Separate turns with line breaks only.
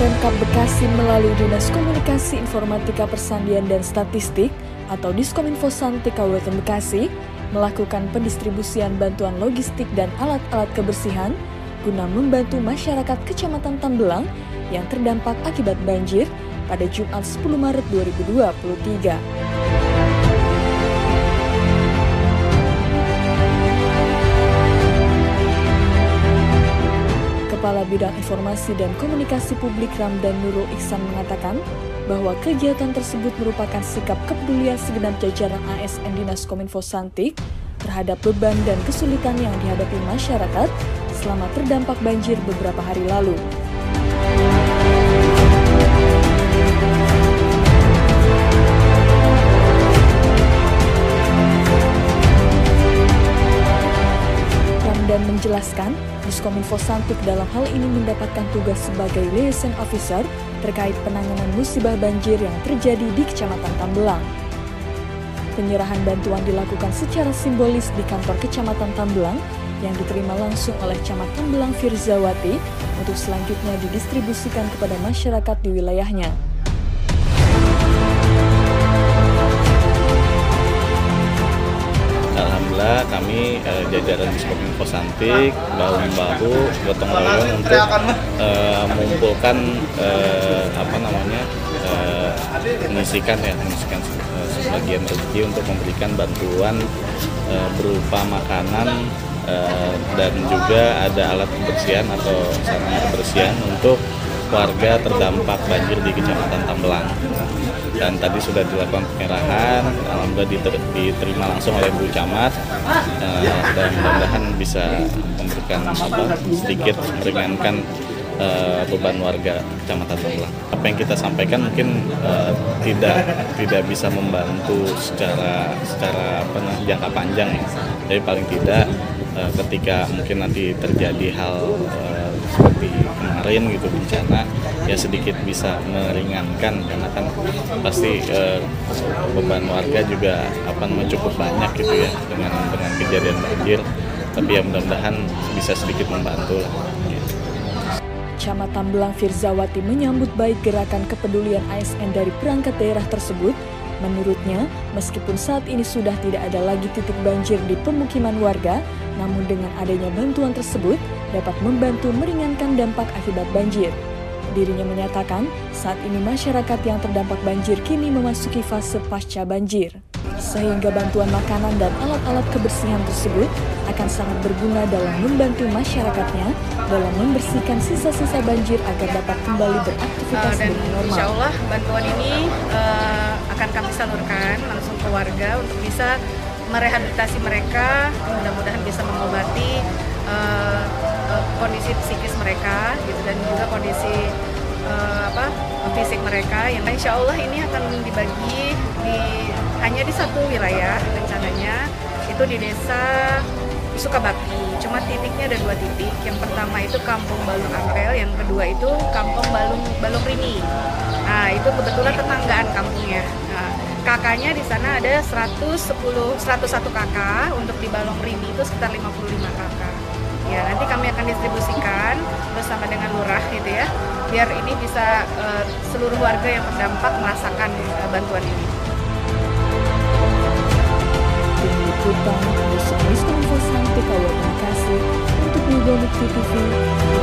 Provinsi melalui Dinas Komunikasi Informatika Persandian dan Statistik atau Diskominfo Santik Kabupaten Bekasi melakukan pendistribusian bantuan logistik dan alat-alat kebersihan guna membantu masyarakat Kecamatan Tambelang yang terdampak akibat banjir pada Jumat 10 Maret 2023. Kepala Bidang Informasi dan Komunikasi Publik Ramdan Nurul Iksan mengatakan bahwa kegiatan tersebut merupakan sikap kepedulian segenap jajaran ASN Dinas Kominfo Santik terhadap beban dan kesulitan yang dihadapi masyarakat selama terdampak banjir beberapa hari lalu. Menjelaskan Diskominfo Santik dalam hal ini mendapatkan tugas sebagai liaison officer terkait penanganan musibah banjir yang terjadi di Kecamatan Tambelang. Penyerahan bantuan dilakukan secara simbolis di kantor Kecamatan Tambelang yang diterima langsung oleh Camat Tambelang Firzawati untuk selanjutnya didistribusikan kepada masyarakat di wilayahnya.
Kami eh, jajaran Diskominfo Santik bahu-bahu gotong royong untuk eh, mengumpulkan eh, apa namanya eh, mengisikan ya mengisikan eh, sebagian rezeki untuk memberikan bantuan eh, berupa makanan eh, dan juga ada alat kebersihan atau sarana kebersihan untuk warga terdampak banjir di Kecamatan Tambelang. Dan tadi sudah dilakukan penyerahan, alhamdulillah diterima langsung oleh Bu Camat eh, dan mudah-mudahan bisa memberikan apa sedikit meringankan uh, beban warga Kecamatan Tambelang. Apa yang kita sampaikan mungkin uh, tidak tidak bisa membantu secara secara apa jangka panjang ya. Jadi paling tidak ketika mungkin nanti terjadi hal uh, seperti kemarin gitu bencana ya sedikit bisa meringankan karena kan pasti uh, beban warga juga apa namanya cukup banyak gitu ya dengan dengan kejadian banjir tapi ya mudah-mudahan bisa sedikit membantu lah.
Camat Tambelang Firzawati menyambut baik gerakan kepedulian ASN dari perangkat daerah tersebut. Menurutnya, meskipun saat ini sudah tidak ada lagi titik banjir di pemukiman warga, namun dengan adanya bantuan tersebut dapat membantu meringankan dampak akibat banjir. Dirinya menyatakan, saat ini masyarakat yang terdampak banjir kini memasuki fase pasca banjir sehingga bantuan makanan dan alat-alat kebersihan tersebut akan sangat berguna dalam membantu masyarakatnya dalam membersihkan sisa-sisa banjir agar dapat kembali beraktivitas uh,
dan
dengan normal.
Insya Allah bantuan ini uh, akan kami salurkan langsung ke warga untuk bisa merehabilitasi mereka, mudah-mudahan bisa mengobati kondisi uh, apa fisik mereka yang insya Allah ini akan dibagi di hanya di satu wilayah rencananya itu di desa Sukabakti. Cuma titiknya ada dua titik. Yang pertama itu Kampung Balung Ampel, yang kedua itu Kampung Balung Balung Rini. Nah, itu kebetulan tetanggaan kampungnya. Nah, kakaknya di sana ada 110 101 kakak, untuk di Balong Rini itu sekitar 55 kakak. Ya, nanti kami akan distribusikan bersama dengan lurah gitu ya. Biar ini bisa uh, seluruh warga yang terdampak merasakan uh, bantuan ini.
Google TV